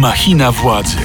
Machina władzy.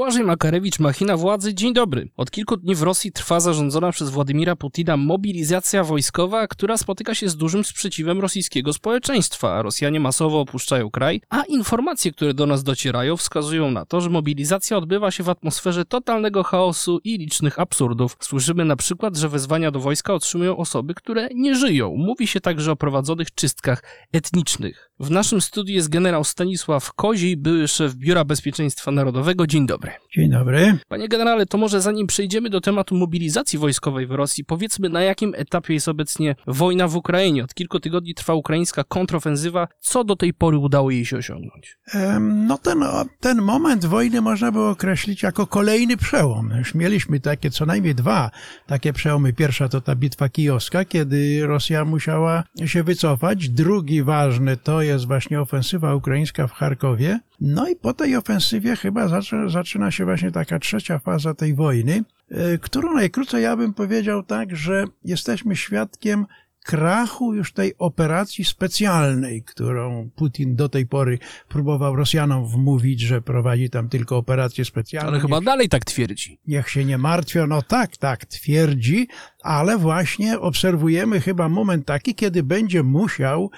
Błażej Makarewicz, machina władzy, dzień dobry. Od kilku dni w Rosji trwa zarządzona przez Władimira Putina mobilizacja wojskowa, która spotyka się z dużym sprzeciwem rosyjskiego społeczeństwa. Rosjanie masowo opuszczają kraj, a informacje, które do nas docierają, wskazują na to, że mobilizacja odbywa się w atmosferze totalnego chaosu i licznych absurdów. Słyszymy na przykład, że wezwania do wojska otrzymują osoby, które nie żyją. Mówi się także o prowadzonych czystkach etnicznych. W naszym studiu jest generał Stanisław Kozi, były szef Biura Bezpieczeństwa Narodowego. Dzień dobry. Dzień dobry. Panie generale, to może zanim przejdziemy do tematu mobilizacji wojskowej w Rosji, powiedzmy na jakim etapie jest obecnie wojna w Ukrainie. Od kilku tygodni trwa ukraińska kontrofensywa. Co do tej pory udało jej się osiągnąć? No ten, ten moment wojny można było określić jako kolejny przełom. Już mieliśmy takie co najmniej dwa takie przełomy. Pierwsza to ta bitwa kijowska, kiedy Rosja musiała się wycofać. Drugi ważny to jest właśnie ofensywa ukraińska w Charkowie. No i po tej ofensywie chyba zaczyna, się właśnie taka trzecia faza tej wojny, e, którą najkrócej ja bym powiedział tak, że jesteśmy świadkiem krachu już tej operacji specjalnej, którą Putin do tej pory próbował Rosjanom wmówić, że prowadzi tam tylko operację specjalną. Ale chyba dalej tak twierdzi. Niech się nie martwią. No tak, tak, twierdzi, ale właśnie obserwujemy chyba moment taki, kiedy będzie musiał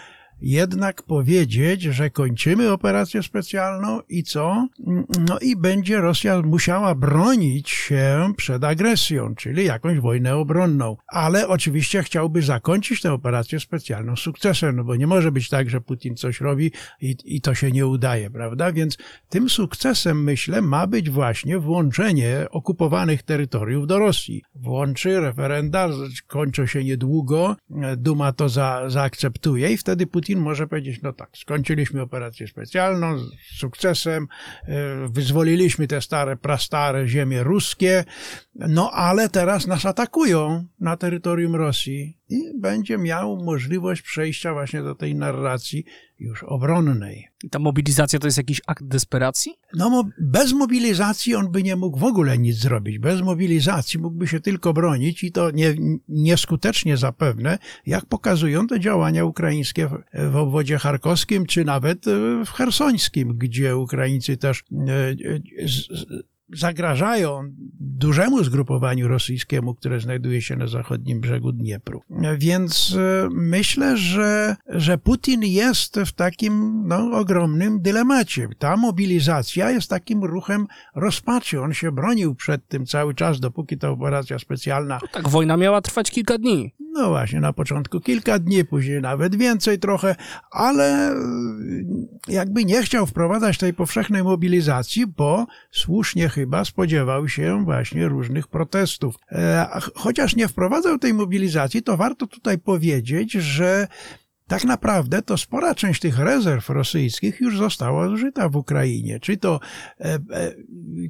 jednak powiedzieć, że kończymy operację specjalną i co? No i będzie Rosja musiała bronić się przed agresją, czyli jakąś wojnę obronną. Ale oczywiście chciałby zakończyć tę operację specjalną sukcesem, no bo nie może być tak, że Putin coś robi i, i to się nie udaje, prawda? Więc tym sukcesem, myślę, ma być właśnie włączenie okupowanych terytoriów do Rosji. Włączy referenda, kończą się niedługo, Duma to za, zaakceptuje i wtedy Putin Putin może powiedzieć, no tak, skończyliśmy operację specjalną z sukcesem, e, wyzwoliliśmy te stare, prastare ziemie ruskie, no ale teraz nas atakują na terytorium Rosji i będzie miał możliwość przejścia właśnie do tej narracji już obronnej. I ta mobilizacja to jest jakiś akt desperacji? No, bez mobilizacji on by nie mógł w ogóle nic zrobić. Bez mobilizacji mógłby się tylko bronić i to nie, nieskutecznie zapewne, jak pokazują te działania ukraińskie w, w obwodzie charkowskim, czy nawet w hersońskim, gdzie Ukraińcy też e, z, zagrażają dużemu zgrupowaniu rosyjskiemu, które znajduje się na zachodnim brzegu Dniepru. Więc e, myślę, że, że Putin jest w takim no, ogromnym dylemacie. Ta mobilizacja jest takim ruchem rozpaczy. On się bronił przed tym cały czas, dopóki ta operacja specjalna. No tak, wojna miała trwać kilka dni. No właśnie, na początku kilka dni, później nawet więcej trochę, ale e, jakby nie chciał wprowadzać tej powszechnej mobilizacji, bo słusznie chyba spodziewał się właśnie różnych protestów. E, chociaż nie wprowadzał tej mobilizacji, to warto tutaj powiedzieć, że tak naprawdę to spora część tych rezerw rosyjskich już została zużyta w Ukrainie. Czy to e, e,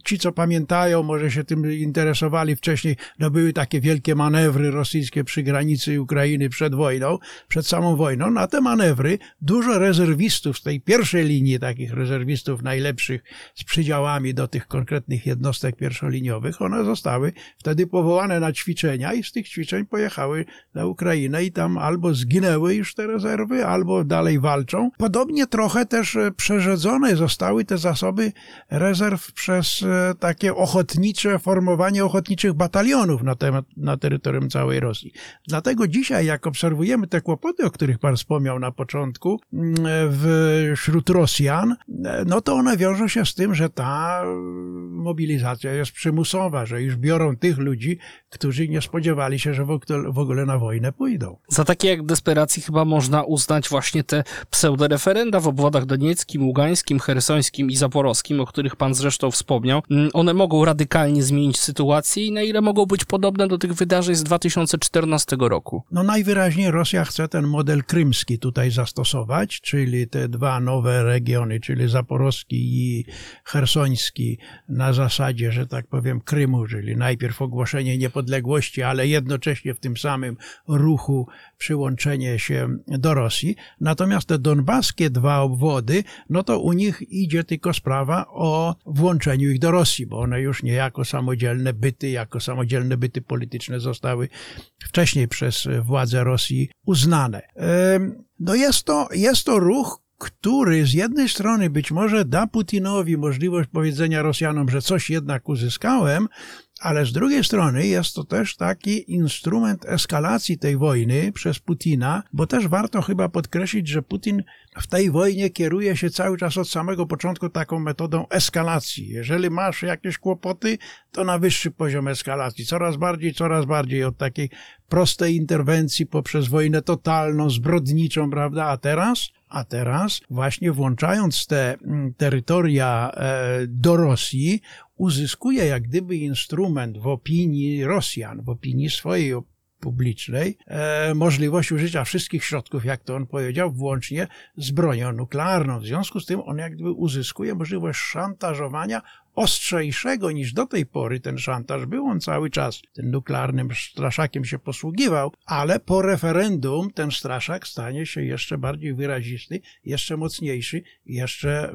ci, co pamiętają, może się tym interesowali wcześniej, no były takie wielkie manewry rosyjskie przy granicy Ukrainy przed wojną, przed samą wojną. Na te manewry dużo rezerwistów z tej pierwszej linii, takich rezerwistów najlepszych z przydziałami do tych konkretnych jednostek pierwszoliniowych, one zostały wtedy powołane na ćwiczenia i z tych ćwiczeń pojechały na Ukrainę i tam albo zginęły już te rezerwy, albo dalej walczą. Podobnie trochę też e, przerzedzone zostały te zasoby rezerw przez e, takie ochotnicze, formowanie ochotniczych batalionów na, temat, na terytorium całej Rosji. Dlatego dzisiaj, jak obserwujemy te kłopoty, o których Pan wspomniał na początku, mm, wśród Rosjan, e, no to one wiążą się z tym, że ta mobilizacja jest przymusowa, że już biorą tych ludzi, którzy nie spodziewali się, że w ogóle na wojnę pójdą. Za takie jak desperacji chyba można uznać właśnie te pseudoreferenda w obwodach donieckim, ługańskim, hersońskim i zaporowskim, o których pan zresztą wspomniał. Mm, one mogą radykalnie zmienić sytuację i na ile mogą być podobne do tych wydarzeń z 2014 roku? No najwyraźniej Rosja chce ten model krymski tutaj zastosować, czyli te dwa nowe regiony, czyli zaporowski i hersoński na zasadzie, że tak powiem, Krymu, czyli najpierw ogłoszenie niepodległości, ale jednocześnie w tym samym ruchu przyłączenie się do Rosji. Natomiast te donbaskie dwa obwody, no to u nich idzie tylko sprawa o włączeniu ich do Rosji, bo one już nie jako samodzielne byty, jako samodzielne byty polityczne zostały wcześniej przez władze Rosji uznane. No jest to, jest to ruch, który z jednej strony być może da Putinowi możliwość powiedzenia Rosjanom, że coś jednak uzyskałem, ale z drugiej strony jest to też taki instrument eskalacji tej wojny przez Putina, bo też warto chyba podkreślić, że Putin w tej wojnie kieruje się cały czas od samego początku taką metodą eskalacji. Jeżeli masz jakieś kłopoty, to na wyższy poziom eskalacji. Coraz bardziej, coraz bardziej od takiej prostej interwencji poprzez wojnę totalną, zbrodniczą, prawda? A teraz? A teraz właśnie włączając te mm, terytoria e, do Rosji, uzyskuje jak gdyby instrument w opinii Rosjan, w opinii swojej publicznej, e, możliwość użycia wszystkich środków, jak to on powiedział, włącznie z bronią nuklearną. W związku z tym on jak gdyby uzyskuje możliwość szantażowania ostrzejszego niż do tej pory ten szantaż był. On cały czas tym nuklearnym straszakiem się posługiwał, ale po referendum ten straszak stanie się jeszcze bardziej wyrazisty, jeszcze mocniejszy, jeszcze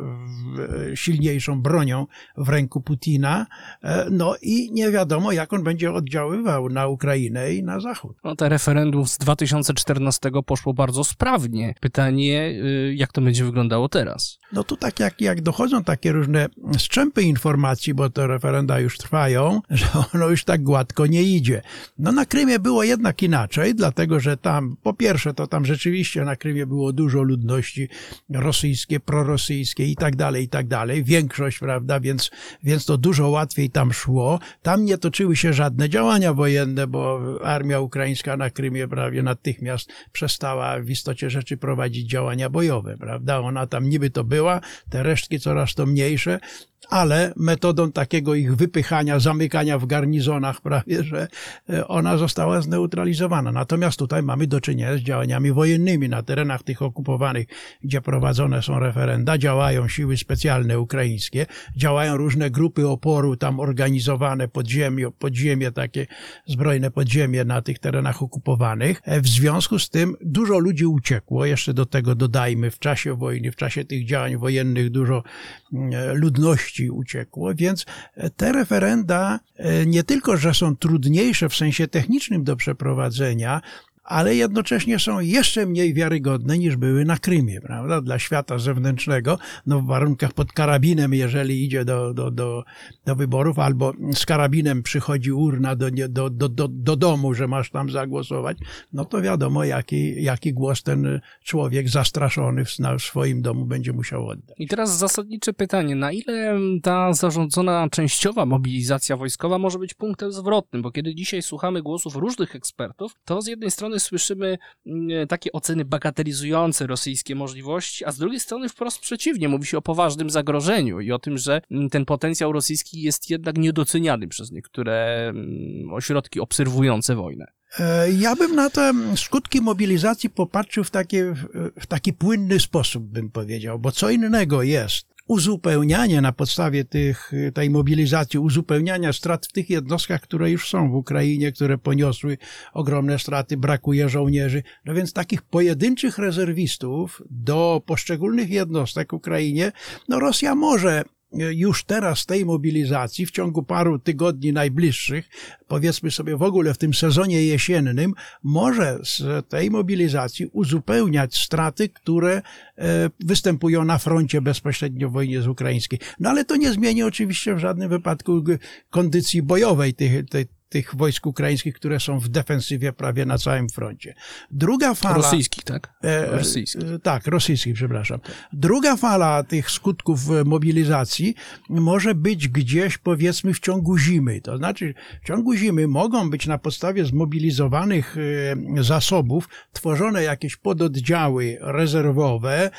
silniejszą bronią w ręku Putina. E, no i nie wiadomo, jak on będzie oddziaływał na Ukrainę i na Zachód. No, te referendum z 2014 poszło bardzo sprawnie. Pytanie, y, jak to będzie wyglądało teraz? No tu tak jak, jak dochodzą takie różne strzępy informacyjne, bo te referenda już trwają, że ono już tak gładko nie idzie. No na Krymie było jednak inaczej, dlatego że tam, po pierwsze, to tam rzeczywiście na Krymie było dużo ludności rosyjskie, prorosyjskie i tak dalej, i tak dalej. Większość, prawda, więc, więc to dużo łatwiej tam szło. Tam nie toczyły się żadne działania wojenne, bo armia ukraińska na Krymie prawie natychmiast przestała w istocie rzeczy prowadzić działania bojowe, prawda? Ona tam niby to była, te resztki coraz to mniejsze, ale metodą takiego ich wypychania, zamykania w garnizonach prawie, że e, ona została zneutralizowana. Natomiast tutaj mamy do czynienia z działaniami wojennymi na terenach tych okupowanych, gdzie prowadzone są referenda, działają siły specjalne ukraińskie, działają różne grupy oporu tam organizowane podziemie, podziemie takie zbrojne podziemie na tych terenach okupowanych. E, w związku z tym dużo ludzi uciekło, jeszcze do tego dodajmy w czasie wojny, w czasie tych działań wojennych dużo mm, uciekło, więc te referenda e, nie tylko, że są trudniejsze w sensie technicznym do przeprowadzenia, ale jednocześnie są jeszcze mniej wiarygodne niż były na Krymie, prawda? Dla świata zewnętrznego, no w warunkach pod karabinem, jeżeli idzie do, do, do, do wyborów, albo z karabinem przychodzi urna do, do, do, do, do domu, że masz tam zagłosować, no to wiadomo, jaki, jaki głos ten człowiek zastraszony w, w swoim domu będzie musiał oddać. I teraz zasadnicze pytanie, na ile ta zarządzona częściowa mobilizacja wojskowa może być punktem zwrotnym, bo kiedy dzisiaj słuchamy głosów różnych ekspertów, to z jednej strony słyszymy mm, takie oceny bagatelizujące rosyjskie możliwości, a z drugiej strony wprost przeciwnie, mówi się o poważnym zagrożeniu i o tym, że mm, ten potencjał rosyjski jest jednak niedoceniany przez niektóre mm, ośrodki obserwujące wojnę. E, ja bym na te skutki mobilizacji popatrzył w, takie, w taki płynny sposób, bym powiedział, bo co innego jest uzupełnianie na podstawie tych, tej mobilizacji, uzupełniania strat w tych jednostkach, które już są w Ukrainie, które poniosły ogromne straty, brakuje żołnierzy. No więc takich pojedynczych rezerwistów do poszczególnych jednostek w Ukrainie, no Rosja może już teraz tej mobilizacji w ciągu paru tygodni najbliższych, powiedzmy sobie w ogóle w tym sezonie jesiennym, może z tej mobilizacji uzupełniać straty, które e, występują na froncie bezpośrednio w wojnie z ukraińskiej. No ale to nie zmieni oczywiście w żadnym wypadku kondycji bojowej tej, tej, tych wojsk ukraińskich, które są w defensywie prawie na całym froncie. Druga fala... Rosyjskich, tak? E, rosyjskich. E, tak, rosyjskich, przepraszam. Druga fala tych skutków e, mobilizacji może być gdzieś, powiedzmy, w ciągu zimy. To znaczy, w ciągu zimy mogą być na podstawie zmobilizowanych e, zasobów tworzone jakieś pododdziały rezerwowe,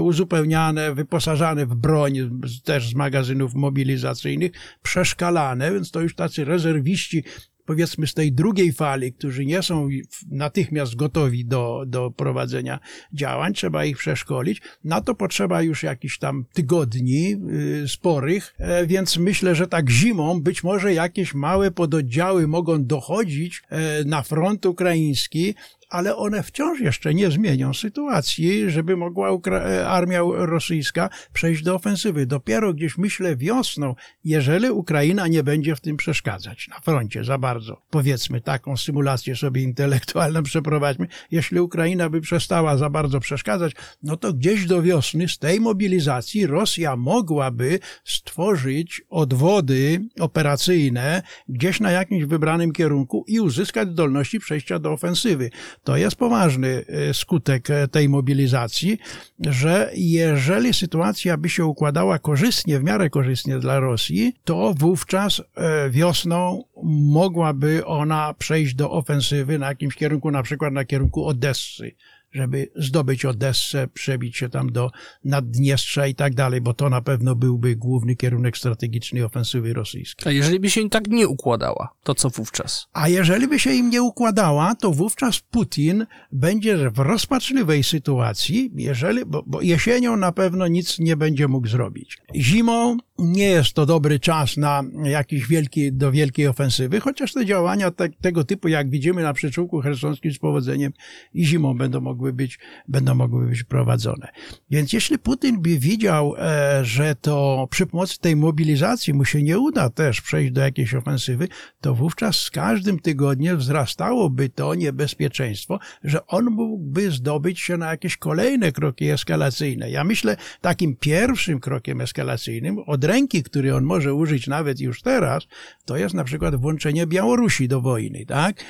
uzupełniane, wyposażane w broń, też z magazynów mobilizacyjnych, przeszkalane, więc to już tacy rezerwowi serwiści powiedzmy z tej drugiej fali, którzy nie są natychmiast gotowi do, do prowadzenia działań, trzeba ich przeszkolić. Na to potrzeba już jakichś tam tygodni y, sporych, e, więc myślę, że tak zimą być może jakieś małe pododdziały mogą dochodzić e, na front ukraiński, ale one wciąż jeszcze nie zmienią sytuacji, żeby mogła Ukra- e, armia rosyjska przejść do ofensywy. Dopiero gdzieś myślę wiosną, jeżeli Ukraina nie będzie w tym przeszkadzać na froncie za bardzo. Powiedzmy taką symulację sobie intelektualną przeprowadźmy. Jeśli Ukraina by przestała za bardzo przeszkadzać, no to gdzieś do wiosny z tej mobilizacji Rosja mogłaby stworzyć odwody operacyjne gdzieś na jakimś wybranym kierunku i uzyskać zdolności przejścia do ofensywy. To jest poważny e, skutek e, tej mobilizacji, że jeżeli sytuacja by się układała korzystnie, w miarę korzystnie dla Rosji, to wówczas e, wiosną mogłaby ona przejść do ofensywy na jakimś kierunku, na przykład na kierunku Odessy żeby zdobyć Odessę, przebić się tam do Naddniestrza i tak dalej, bo to na pewno byłby główny kierunek strategicznej ofensywy rosyjskiej. A jeżeli by się tak nie układała, to co wówczas? A jeżeli by się im nie układała, to wówczas Putin będzie w rozpaczliwej sytuacji, jeżeli, bo, bo jesienią na pewno nic nie będzie mógł zrobić. Zimą nie jest to dobry czas na jakiś wielki, do wielkiej ofensywy, chociaż te działania te, tego typu, jak widzimy na przyczółku chersonskim z powodzeniem i zimą będą mogły być, będą mogły być prowadzone. Więc jeśli Putin by widział, e, że to przy pomocy tej mobilizacji mu się nie uda też przejść do jakiejś ofensywy, to wówczas z każdym tygodniem wzrastałoby to niebezpieczeństwo, że on mógłby zdobyć się na jakieś kolejne kroki eskalacyjne. Ja myślę, takim pierwszym krokiem eskalacyjnym od ręki, który on może użyć nawet już teraz, to jest na przykład włączenie Białorusi do wojny, tak?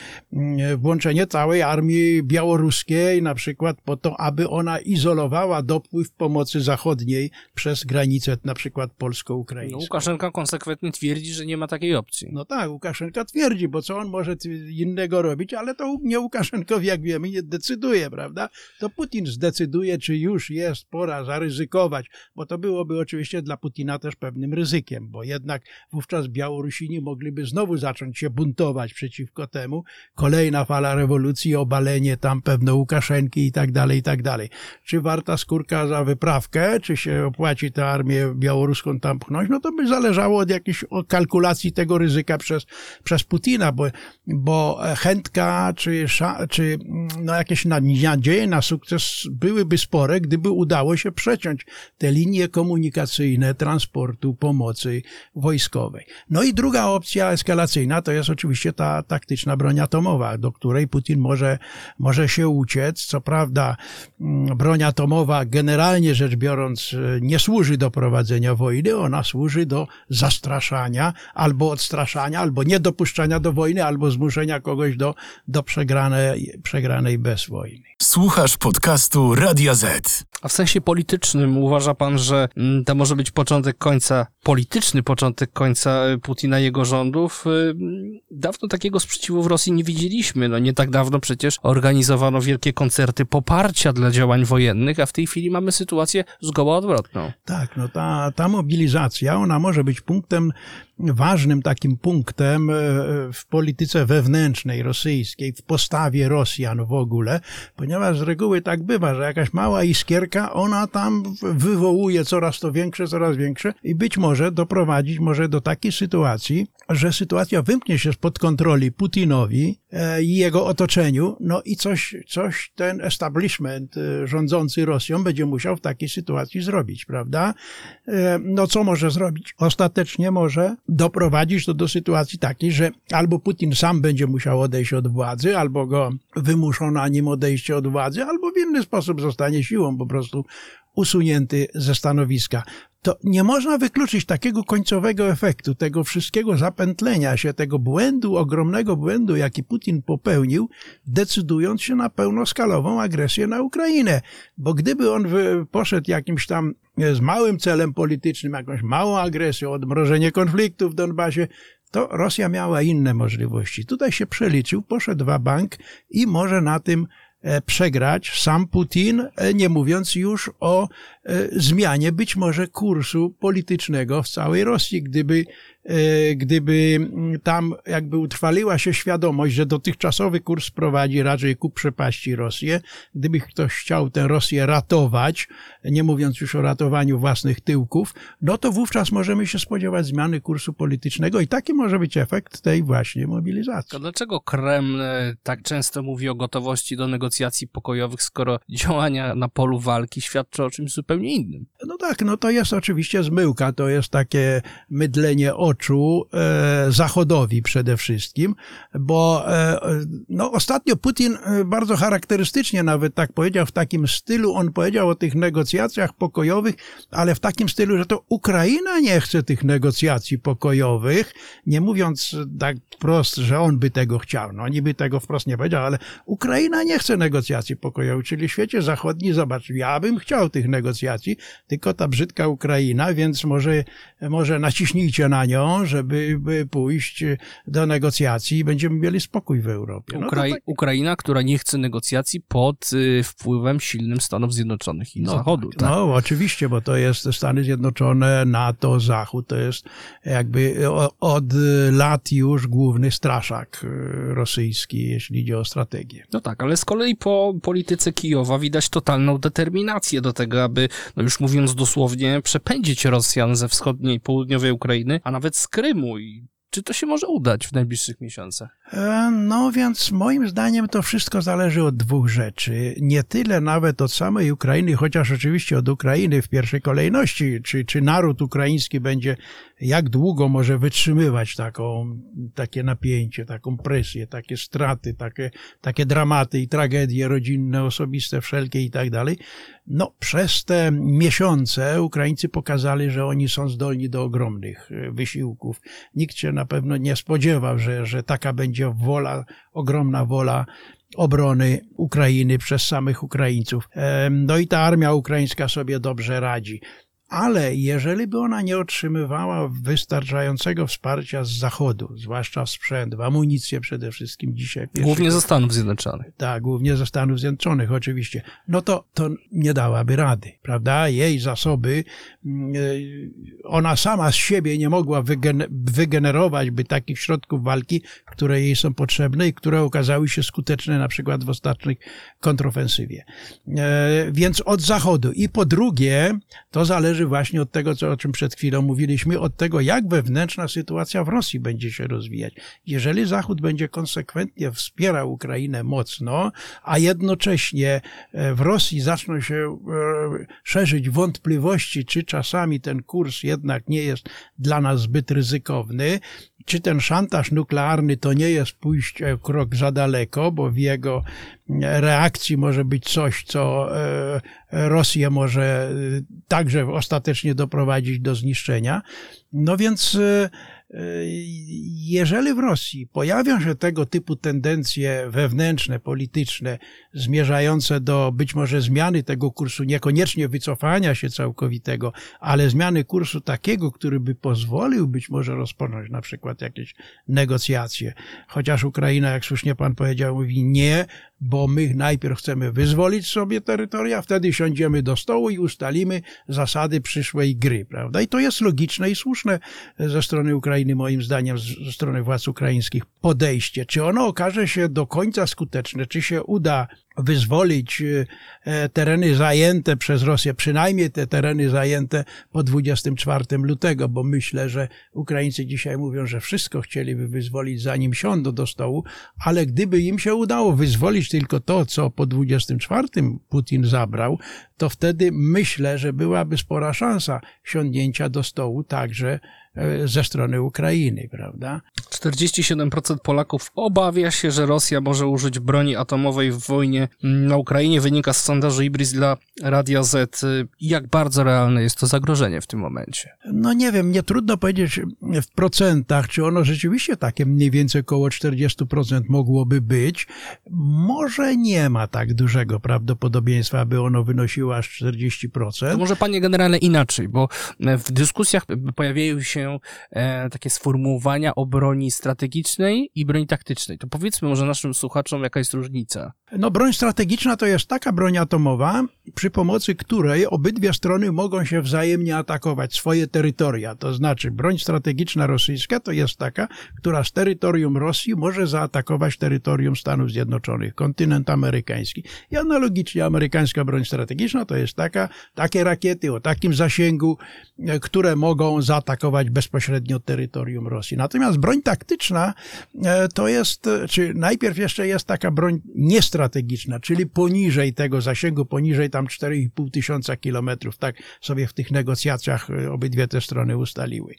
Włączenie całej armii białoruskiej na przykład po to, aby ona izolowała dopływ pomocy zachodniej przez granicę na przykład polsko-ukraińską. No, Łukaszenka konsekwentnie twierdzi, że nie ma takiej opcji. No tak, Łukaszenka twierdzi, bo co on może innego robić, ale to nie Łukaszenkowi, jak wiemy, nie decyduje, prawda? To Putin zdecyduje, czy już jest pora zaryzykować, bo to byłoby oczywiście dla Putina też pewnym ryzykiem, bo jednak wówczas Białorusini mogliby znowu zacząć się buntować przeciwko temu. Kolejna fala rewolucji, obalenie tam pewno Łukaszenki i tak dalej, i tak dalej. Czy warta skórka za wyprawkę, czy się opłaci tę armię białoruską tam pchnąć, no to by zależało od jakiejś kalkulacji tego ryzyka przez, przez Putina, bo, bo chętka czy, czy no jakieś nadzieje na sukces byłyby spore, gdyby udało się przeciąć te linie komunikacyjne, transportu, pomocy wojskowej. No i druga opcja eskalacyjna to jest oczywiście ta taktyczna broń atomowa, do której Putin może, może się uciec. Co prawda broń atomowa generalnie rzecz biorąc nie służy do prowadzenia wojny, ona służy do zastraszania albo odstraszania, albo niedopuszczania do wojny, albo zmuszenia kogoś do, do przegranej, przegranej bez wojny. Słuchasz podcastu Radia Z. A w sensie politycznym uważa pan, że to może być początek końca, polityczny początek końca Putina i jego rządów? Dawno takiego sprzeciwu w Rosji nie widzieliśmy. No nie tak dawno przecież organizowano wielkie koncerty poparcia dla działań wojennych, a w tej chwili mamy sytuację zgoła odwrotną. Tak, no ta, ta mobilizacja, ona może być punktem ważnym takim punktem e, w polityce wewnętrznej rosyjskiej, w postawie Rosjan w ogóle, ponieważ z reguły tak bywa, że jakaś mała iskierka, ona tam wywołuje coraz to większe, coraz większe i być może doprowadzić może do takiej sytuacji, że sytuacja wymknie się spod kontroli Putinowi i jego otoczeniu, no i coś, coś ten establishment e, rządzący Rosją będzie musiał w takiej sytuacji zrobić, prawda? No co może zrobić? Ostatecznie może doprowadzić to do sytuacji takiej, że albo Putin sam będzie musiał odejść od władzy, albo go wymuszą na nim odejście od władzy, albo w inny sposób zostanie siłą po prostu usunięty ze stanowiska. To nie można wykluczyć takiego końcowego efektu, tego wszystkiego zapętlenia się, tego błędu, ogromnego błędu, jaki Putin popełnił, decydując się na pełnoskalową agresję na Ukrainę. Bo gdyby on poszedł jakimś tam z małym celem politycznym, jakąś małą agresją, odmrożenie konfliktu w Donbasie, to Rosja miała inne możliwości. Tutaj się przeliczył, poszedł w bank i może na tym przegrać sam Putin, nie mówiąc już o zmianie być może kursu politycznego w całej Rosji, gdyby E, gdyby mm, tam jakby utrwaliła się świadomość, że dotychczasowy kurs prowadzi raczej ku przepaści Rosję, gdyby ktoś chciał tę Rosję ratować, nie mówiąc już o ratowaniu własnych tyłków, no to wówczas możemy się spodziewać zmiany kursu politycznego i taki może być efekt tej właśnie mobilizacji. To dlaczego Kreml e, tak często mówi o gotowości do negocjacji pokojowych, skoro działania na polu walki świadczą o czymś zupełnie innym? No tak, no to jest oczywiście zmyłka, to jest takie mydlenie oczu, e, Zachodowi przede wszystkim, bo e, no, ostatnio Putin e, bardzo charakterystycznie nawet tak powiedział, w takim stylu, on powiedział o tych negocjacjach pokojowych, ale w takim stylu, że to Ukraina nie chce tych negocjacji pokojowych, nie mówiąc tak wprost, że on by tego chciał. No niby tego wprost nie powiedział, ale Ukraina nie chce negocjacji pokojowych, czyli świecie zachodni, zobacz, ja bym chciał tych negocjacji, tylko ta brzydka Ukraina, więc może, może naciśnijcie na nią, żeby pójść do negocjacji i będziemy mieli spokój w Europie. No Ukrai tak. Ukraina, która nie chce negocjacji pod y, wpływem silnym Stanów Zjednoczonych i no, Zachodu. Tak. No oczywiście, bo to jest Stany Zjednoczone, NATO, Zachód, to jest jakby od lat już główny straszak y, rosyjski, jeśli idzie o strategię. No tak, ale z kolei po polityce Kijowa widać totalną determinację do tego, aby, no już mówiąc dosłownie, przepędzić Rosjan ze wschodniej i południowej Ukrainy, a nawet z Krymu i czy to się może udać w najbliższych miesiącach? E, no więc moim zdaniem to wszystko zależy od dwóch rzeczy. Nie tyle nawet od samej Ukrainy, chociaż oczywiście od Ukrainy w pierwszej kolejności, czy, czy naród ukraiński będzie jak długo może wytrzymywać taką, takie napięcie, taką presję, takie straty, takie, takie dramaty i tragedie rodzinne, osobiste, wszelkie i tak dalej. No, przez te miesiące Ukraińcy pokazali, że oni są zdolni do ogromnych e, wysiłków. Nikt się na pewno nie spodziewał, że, że taka będzie wola, ogromna wola obrony Ukrainy przez samych Ukraińców. No i ta armia ukraińska sobie dobrze radzi ale jeżeli by ona nie otrzymywała wystarczającego wsparcia z Zachodu, zwłaszcza sprzęt, amunicję przede wszystkim dzisiaj. Głównie ze Stanów Zjednoczonych. Tak, głównie ze Stanów Zjednoczonych oczywiście. No to, to nie dałaby rady, prawda? Jej zasoby, mm, e, ona sama z siebie nie mogła wygenerować by takich środków walki, które jej są potrzebne i które okazały się skuteczne na przykład w ostatniej kontrofensywie. E, więc od Zachodu. I po drugie, to zależy zależy właśnie od tego, co, o czym przed chwilą mówiliśmy, od tego, jak wewnętrzna sytuacja w Rosji będzie się rozwijać. Jeżeli Zachód będzie konsekwentnie wspierał Ukrainę mocno, a jednocześnie e, w Rosji zaczną się e, szerzyć wątpliwości, czy czasami ten kurs jednak nie jest dla nas zbyt ryzykowny, czy ten szantaż nuklearny to nie jest pójście krok za daleko, bo w jego reakcji może być coś, co e, Rosję może także ostatecznie doprowadzić do zniszczenia. No więc e, jeżeli w Rosji pojawią się tego typu tendencje wewnętrzne, polityczne, zmierzające do być może zmiany tego kursu, niekoniecznie wycofania się całkowitego, ale zmiany kursu takiego, który by pozwolił być może rozpocząć na przykład jakieś negocjacje, chociaż Ukraina, jak słusznie pan powiedział, mówi nie, bo my najpierw chcemy wyzwolić sobie terytoria, wtedy siądziemy do stołu i ustalimy zasady przyszłej gry, prawda? I to jest logiczne i słuszne ze strony Ukrainy, moim zdaniem, ze strony władz ukraińskich podejście. Czy ono okaże się do końca skuteczne, czy się uda wyzwolić e, tereny zajęte przez Rosję, przynajmniej te tereny zajęte po 24 lutego, bo myślę, że Ukraińcy dzisiaj mówią, że wszystko chcieliby wyzwolić zanim siądą do stołu, ale gdyby im się udało wyzwolić tylko to, co po 24 Putin zabrał, to wtedy myślę, że byłaby spora szansa siądnięcia do stołu także ze strony Ukrainy, prawda? 47% Polaków obawia się, że Rosja może użyć broni atomowej w wojnie na Ukrainie. Wynika z sondażu Ibris dla Radia Z. Jak bardzo realne jest to zagrożenie w tym momencie? No nie wiem, nie trudno powiedzieć w procentach, czy ono rzeczywiście takie mniej więcej około 40% mogłoby być. Może nie ma tak dużego prawdopodobieństwa, aby ono wynosiło aż 40%. To może panie generale inaczej, bo w dyskusjach pojawiają się e, takie sformułowania o broni strategicznej i broni taktycznej. To powiedzmy może naszym słuchaczom, jaka jest różnica. No, broń strategiczna to jest taka broń atomowa, przy pomocy której obydwie strony mogą się wzajemnie atakować swoje terytoria. To znaczy, broń strategiczna rosyjska to jest taka, która z terytorium Rosji może zaatakować terytorium Stanów Zjednoczonych, kontynent amerykański. I analogicznie amerykańska broń strategiczna to jest taka, takie rakiety o takim zasięgu, e, które mogą zaatakować bezpośrednio terytorium Rosji. Natomiast broń taktyczna e, to jest, e, czy najpierw jeszcze jest taka broń niestrategiczna, czyli poniżej tego zasięgu, poniżej tam 4,5 tysiąca kilometrów, tak sobie w tych negocjacjach obydwie te strony ustaliły.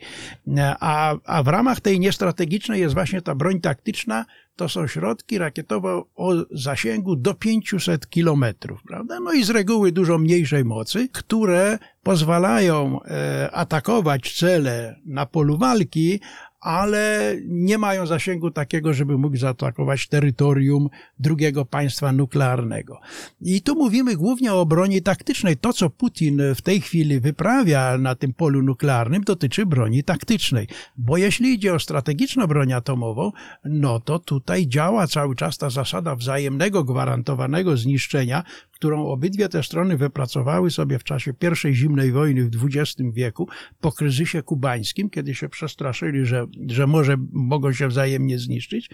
A, a w ramach tej niestrategicznej jest właśnie ta broń taktyczna, to są środki rakietowe o zasięgu do 500 kilometrów, prawda? No i z reguły dużo mniejszej mocy, które pozwalają e, atakować cele na polu walki, ale nie mają zasięgu takiego, żeby mógł zaatakować terytorium drugiego państwa nuklearnego. I tu mówimy głównie o broni taktycznej. To, co Putin w tej chwili wyprawia na tym polu nuklearnym, dotyczy broni taktycznej. Bo jeśli idzie o strategiczną broń atomową, no to tutaj działa cały czas ta zasada wzajemnego gwarantowanego zniszczenia, którą obydwie te strony wypracowały sobie w czasie I zimnej wojny w XX wieku, po kryzysie kubańskim, kiedy się przestraszyli, że, że może mogą się wzajemnie zniszczyć.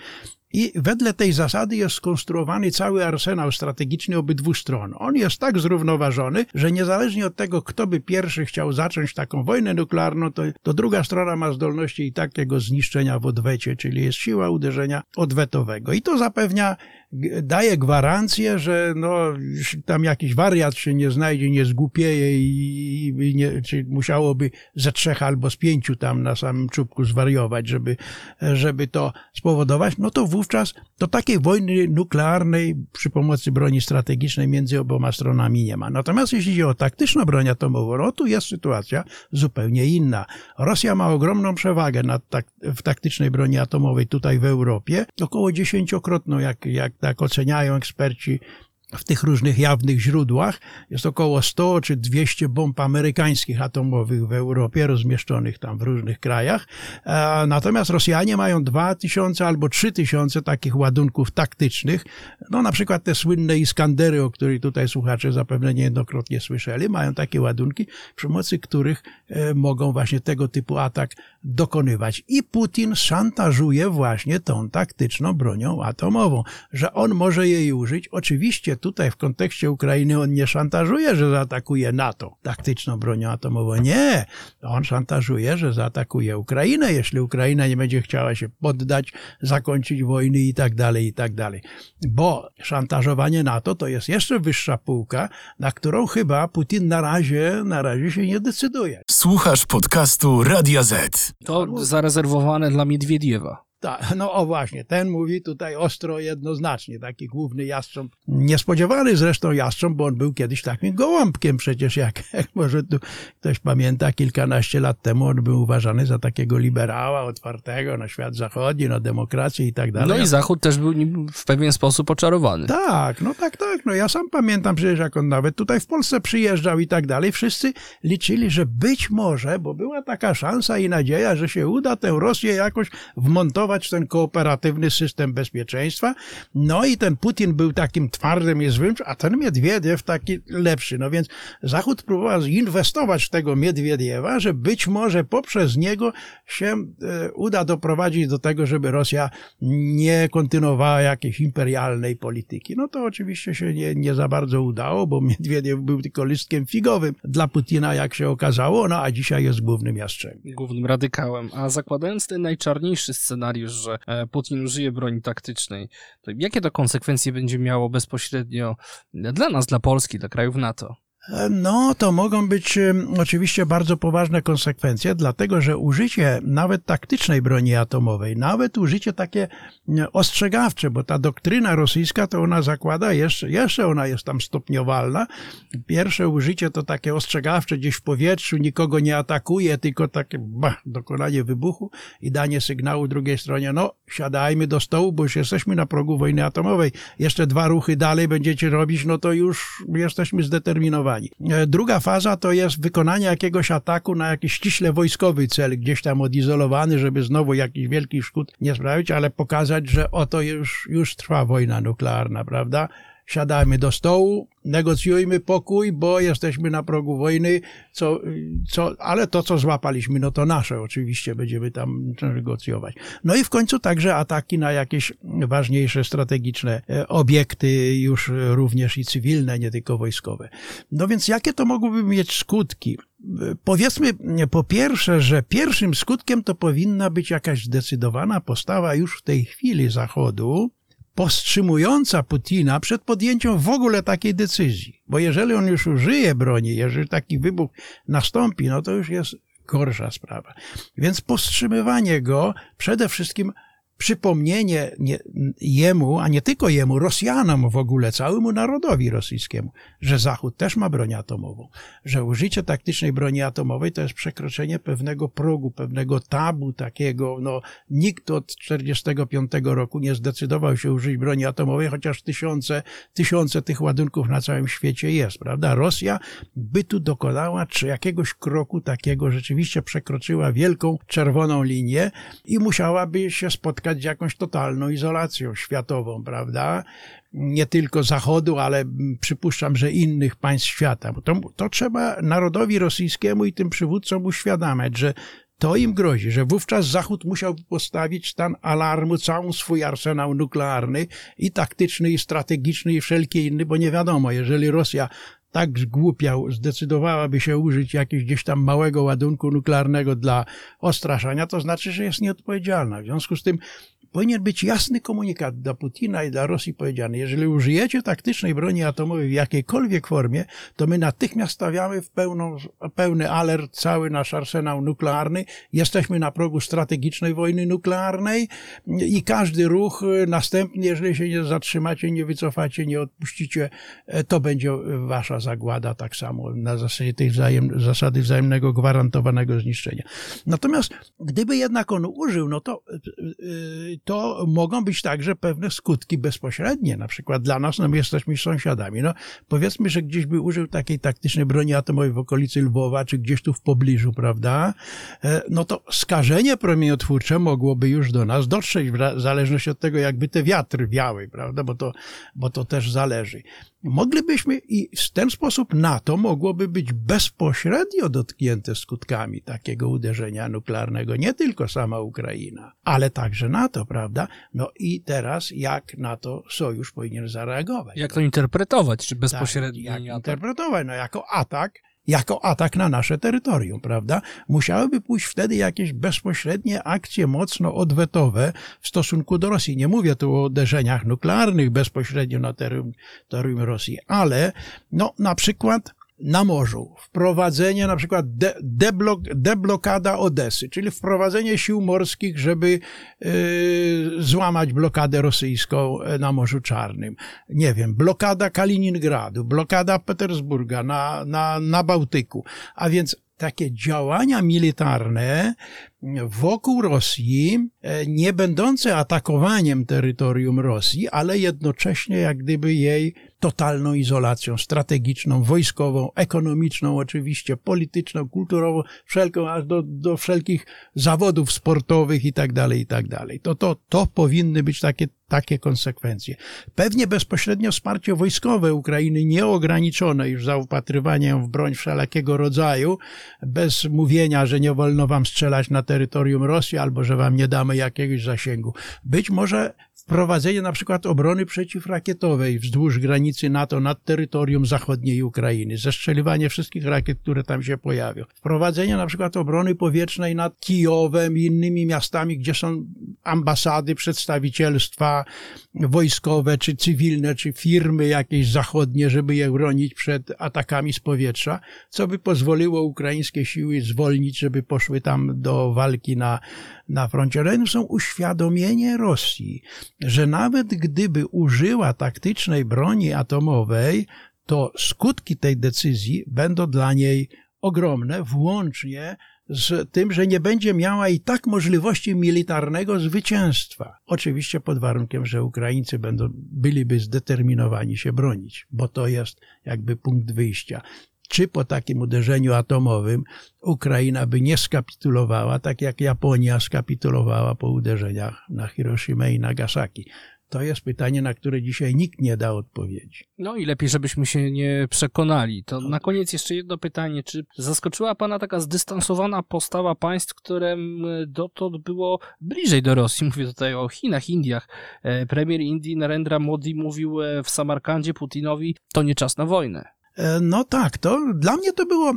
I wedle tej zasady jest skonstruowany cały arsenał strategiczny obydwu stron. On jest tak zrównoważony, że niezależnie od tego, kto by pierwszy chciał zacząć taką wojnę nuklearną, to, to druga strona ma zdolności i takiego zniszczenia w odwecie, czyli jest siła uderzenia odwetowego. I to zapewnia daje gwarancję, że no, tam jakiś wariat się nie znajdzie, nie zgłupieje i, i nie, czy musiałoby ze trzech albo z pięciu tam na samym czubku zwariować, żeby, żeby to spowodować, no to wówczas to takiej wojny nuklearnej przy pomocy broni strategicznej między oboma stronami nie ma. Natomiast jeśli chodzi o taktyczną broń atomową, no tu jest sytuacja zupełnie inna. Rosja ma ogromną przewagę nad tak, w taktycznej broni atomowej tutaj w Europie, około dziesięciokrotną, jak, jak tak oceniają eksperci w tych różnych jawnych źródłach. Jest około 100 czy 200 bomb amerykańskich atomowych w Europie, rozmieszczonych tam w różnych krajach. E, natomiast Rosjanie mają 2000 albo 3000 takich ładunków taktycznych. No na przykład te słynne Iskandery, o których tutaj słuchacze zapewne niejednokrotnie słyszeli, mają takie ładunki, przy pomocy których e, mogą właśnie tego typu atak dokonywać. I Putin szantażuje właśnie tą taktyczną bronią atomową, że on może jej użyć. Oczywiście tutaj w kontekście Ukrainy on nie szantażuje, że zaatakuje NATO taktyczną bronią atomową. Nie, on szantażuje, że zaatakuje Ukrainę, jeśli Ukraina nie będzie chciała się poddać, zakończyć wojny i tak dalej, i tak dalej. Bo szantażowanie NATO to jest jeszcze wyższa półka, na którą chyba Putin na razie, na razie się nie decyduje. Słuchasz podcastu Radia Z. To zarezerwowane dla Miedwiediewa. Tak, no o właśnie, ten mówi tutaj ostro, jednoznacznie, taki główny jastrząb. Niespodziewany zresztą jastrząb, bo on był kiedyś takim gołąbkiem przecież, jak, jak może tu ktoś pamięta, kilkanaście lat temu on był uważany za takiego liberała, otwartego na świat zachodni, na demokrację i tak dalej. No i Zachód też był nim w pewien sposób oczarowany. Tak, no tak, tak, no ja sam pamiętam przecież, jak on nawet tutaj w Polsce przyjeżdżał i tak dalej, wszyscy liczyli, że być może, bo była taka szansa i nadzieja, że się uda tę Rosję jakoś wmontować ten kooperatywny system bezpieczeństwa. No i ten Putin był takim twardym i złym, a ten Miedwiediew taki lepszy. No więc Zachód próbował inwestować w tego Miedwiediewa, że być może poprzez niego się e, uda doprowadzić do tego, żeby Rosja nie kontynuowała jakiejś imperialnej polityki. No to oczywiście się nie, nie za bardzo udało, bo Miedwiediew był tylko listkiem figowym dla Putina, jak się okazało, no a dzisiaj jest głównym jastrzębiem. Głównym radykałem. A zakładając ten najczarniejszy scenariusz, scenariusz, że e, Putin użyje broni taktycznej, to jakie to konsekwencje będzie miało bezpośrednio dla nas, dla Polski, dla krajów NATO? No, to mogą być oczywiście bardzo poważne konsekwencje, dlatego że użycie nawet taktycznej broni atomowej, nawet użycie takie ostrzegawcze, bo ta doktryna rosyjska to ona zakłada, jeszcze, jeszcze ona jest tam stopniowalna. Pierwsze użycie to takie ostrzegawcze gdzieś w powietrzu, nikogo nie atakuje, tylko takie bah, dokonanie wybuchu i danie sygnału drugiej stronie, no siadajmy do stołu, bo już jesteśmy na progu wojny atomowej. Jeszcze dwa ruchy dalej będziecie robić, no to już jesteśmy zdeterminowani E, druga faza to jest wykonanie jakiegoś ataku na jakiś ściśle wojskowy cel, gdzieś tam odizolowany, żeby znowu jakiś wielki szkód nie sprawić, ale pokazać, że oto już, już trwa wojna nuklearna, prawda? Siadajmy do stołu, negocjujmy pokój, bo jesteśmy na progu wojny, co, co, ale to, co złapaliśmy, no to nasze oczywiście, będziemy tam negocjować. No i w końcu także ataki na jakieś ważniejsze strategiczne e, obiekty, już również i cywilne, nie tylko wojskowe. No więc jakie to mogłyby mieć skutki? Powiedzmy po pierwsze, że pierwszym skutkiem to powinna być jakaś zdecydowana postawa już w tej chwili Zachodu, powstrzymująca Putina przed podjęciem w ogóle takiej decyzji. Bo jeżeli on już użyje broni, jeżeli taki wybuch nastąpi, no to już jest gorsza sprawa. Więc powstrzymywanie go przede wszystkim przypomnienie nie, jemu, a nie tylko jemu, Rosjanom w ogóle, całemu narodowi rosyjskiemu, że Zachód też ma broń atomową, że użycie taktycznej broni atomowej to jest przekroczenie pewnego progu, pewnego tabu takiego. No, nikt od 1945 roku nie zdecydował się użyć broni atomowej, chociaż tysiące, tysiące tych ładunków na całym świecie jest, prawda? Rosja by tu dokonała czy jakiegoś kroku takiego, rzeczywiście przekroczyła wielką czerwoną linię i musiałaby się spotkać z jakąś totalną izolacją światową, prawda? Nie tylko Zachodu, ale przypuszczam, że innych państw świata. To, to trzeba narodowi rosyjskiemu i tym przywódcom uświadamiać, że to im grozi, że wówczas Zachód musiał postawić stan alarmu, całą swój arsenał nuklearny i taktyczny, i strategiczny, i wszelkie inny, bo nie wiadomo, jeżeli Rosja tak zgłupiał, zdecydowałaby się użyć jakiegoś gdzieś tam małego ładunku nuklearnego dla ostraszania, to znaczy, że jest nieodpowiedzialna. W związku z tym powinien być jasny komunikat dla Putina i dla Rosji powiedziany, jeżeli użyjecie taktycznej broni atomowej w jakiejkolwiek formie, to my natychmiast stawiamy w pełną, pełny alert cały nasz arsenał nuklearny, jesteśmy na progu strategicznej wojny nuklearnej i każdy ruch następny, jeżeli się nie zatrzymacie, nie wycofacie, nie odpuścicie, to będzie wasza zagłada tak samo na zasadzie tej wzajem, zasady wzajemnego gwarantowanego zniszczenia. Natomiast gdyby jednak on użył, no to yy, to mogą być także pewne skutki bezpośrednie, na przykład dla nas, no my jesteśmy sąsiadami. No, powiedzmy, że gdzieś by użył takiej taktycznej broni atomowej w okolicy Lwowa, czy gdzieś tu w pobliżu, prawda, e, no to skażenie promieniotwórcze mogłoby już do nas dotrzeć, w zależności od tego, jakby te wiatry wiały, prawda, bo to, bo to też zależy. Moglibyśmy i w ten sposób NATO mogłoby być bezpośrednio dotknięte skutkami takiego uderzenia nuklearnego, nie tylko sama Ukraina, ale także NATO, prawda? No i teraz jak na to sojusz powinien zareagować? Jak to interpretować? Czy bezpośrednio? Tak, jak interpretować? No jako atak jako atak na nasze terytorium, prawda? Musiałyby pójść wtedy jakieś bezpośrednie akcje mocno odwetowe w stosunku do Rosji. Nie mówię tu o uderzeniach nuklearnych bezpośrednio na terytorium Rosji, ale no na przykład na morzu, wprowadzenie na przykład de, deblok, deblokada Odesy, czyli wprowadzenie sił morskich, żeby y, złamać blokadę rosyjską e, na Morzu Czarnym. Nie wiem, blokada Kaliningradu, blokada Petersburga na, na, na Bałtyku. A więc takie działania militarne wokół Rosji, e, nie będące atakowaniem terytorium Rosji, ale jednocześnie jak gdyby jej totalną izolacją strategiczną, wojskową, ekonomiczną, oczywiście polityczną, kulturową, wszelką, aż do, do wszelkich zawodów sportowych i tak dalej, i tak dalej. To, to, to powinny być takie, takie konsekwencje. Pewnie bezpośrednio wsparcie wojskowe Ukrainy nieograniczone już zaopatrywaniem w broń wszelakiego rodzaju, bez mówienia, że nie wolno wam strzelać na terytorium Rosji albo że wam nie damy jakiegoś zasięgu. Być może wprowadzenie na przykład obrony przeciwrakietowej wzdłuż granicy NATO nad terytorium zachodniej Ukrainy, zestrzeliwanie wszystkich rakiet, które tam się pojawią, wprowadzenie na przykład obrony powietrznej nad Kijowem i innymi miastami, gdzie są ambasady, przedstawicielstwa wojskowe, czy cywilne, czy firmy jakieś zachodnie, żeby je bronić przed atakami z powietrza, co by pozwoliło ukraińskie siły zwolnić, żeby poszły tam do walki na, na froncie. Ale są uświadomienie Rosji, że nawet gdyby użyła taktycznej broni atomowej, to skutki tej decyzji będą dla niej ogromne, włącznie z tym, że nie będzie miała i tak możliwości militarnego zwycięstwa. Oczywiście pod warunkiem, że Ukraińcy będą, byliby zdeterminowani się bronić, bo to jest jakby punkt wyjścia czy po takim uderzeniu atomowym Ukraina by nie skapitulowała, tak jak Japonia skapitulowała po uderzeniach na Hiroshima i Nagasaki. To jest pytanie, na które dzisiaj nikt nie da odpowiedzi. No i lepiej, żebyśmy się nie przekonali. To na koniec jeszcze jedno pytanie. Czy zaskoczyła Pana taka zdystansowana postawa państw, które dotąd było bliżej do Rosji? Mówię tutaj o Chinach, Indiach. E, premier Indii Narendra Modi mówił e, w Samarkandzie Putinowi, to nie czas na wojnę. E, no tak, to dla mnie to było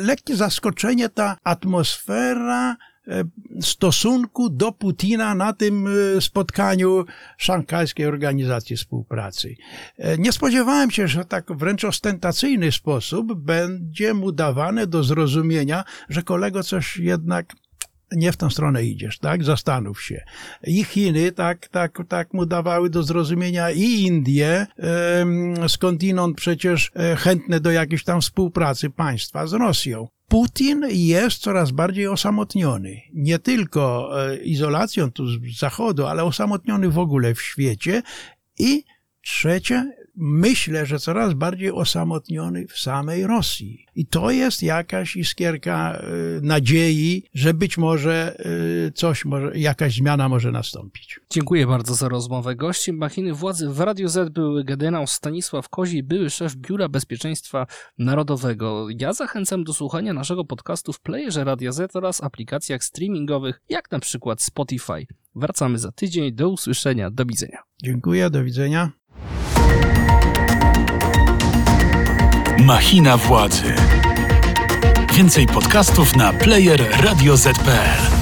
lekkie zaskoczenie, ta atmosfera E, stosunku do Putina na tym e, spotkaniu Szanghajskiej Organizacji Współpracy. E, nie spodziewałem się, że tak wręcz ostentacyjny sposób będzie mu dawane do zrozumienia, że kolego coś jednak nie w tą stronę idziesz, tak? Zastanów się. I Chiny tak, tak, tak mu dawały do zrozumienia i Indie, skądinąd przecież chętne do jakiejś tam współpracy państwa z Rosją. Putin jest coraz bardziej osamotniony. Nie tylko e, izolacją tu z Zachodu, ale osamotniony w ogóle w świecie. I trzecie, myślę, że coraz bardziej osamotniony w samej Rosji. I to jest jakaś iskierka y, nadziei, że być może y, coś, może, jakaś zmiana może nastąpić. Dziękuję bardzo za rozmowę. Gościem machiny władzy w Radio Z był generał Stanisław Kozi, były szef Biura Bezpieczeństwa Narodowego. Ja zachęcam do słuchania naszego podcastu w playerze Radio Z oraz aplikacjach streamingowych, jak na przykład Spotify. Wracamy za tydzień. Do usłyszenia. Do widzenia. Dziękuję. Do widzenia. Machina władzy. Więcej podcastów na player radioz.pl.